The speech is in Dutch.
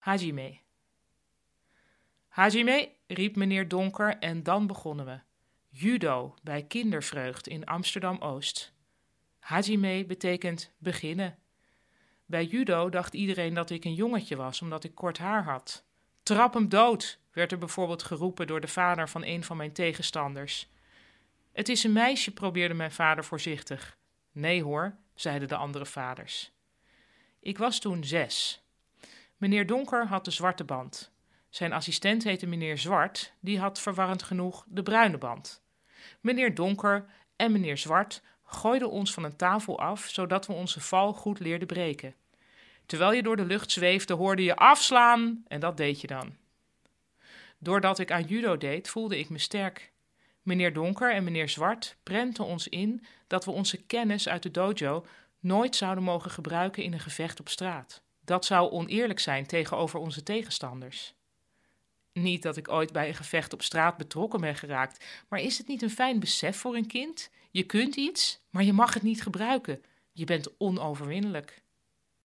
Hajime. Hajime, riep meneer Donker en dan begonnen we. Judo bij Kindervreugd in Amsterdam-Oost. Hajime betekent beginnen. Bij judo dacht iedereen dat ik een jongetje was, omdat ik kort haar had. Trap hem dood, werd er bijvoorbeeld geroepen door de vader van een van mijn tegenstanders. Het is een meisje, probeerde mijn vader voorzichtig. Nee hoor, zeiden de andere vaders. Ik was toen zes. Meneer Donker had de zwarte band. Zijn assistent heette meneer Zwart, die had verwarrend genoeg de bruine band. Meneer Donker en meneer Zwart gooiden ons van een tafel af, zodat we onze val goed leerden breken. Terwijl je door de lucht zweefde, hoorde je afslaan en dat deed je dan. Doordat ik aan judo deed, voelde ik me sterk. Meneer Donker en meneer Zwart prenten ons in dat we onze kennis uit de dojo nooit zouden mogen gebruiken in een gevecht op straat. Dat zou oneerlijk zijn tegenover onze tegenstanders. Niet dat ik ooit bij een gevecht op straat betrokken ben geraakt, maar is het niet een fijn besef voor een kind? Je kunt iets, maar je mag het niet gebruiken. Je bent onoverwinnelijk.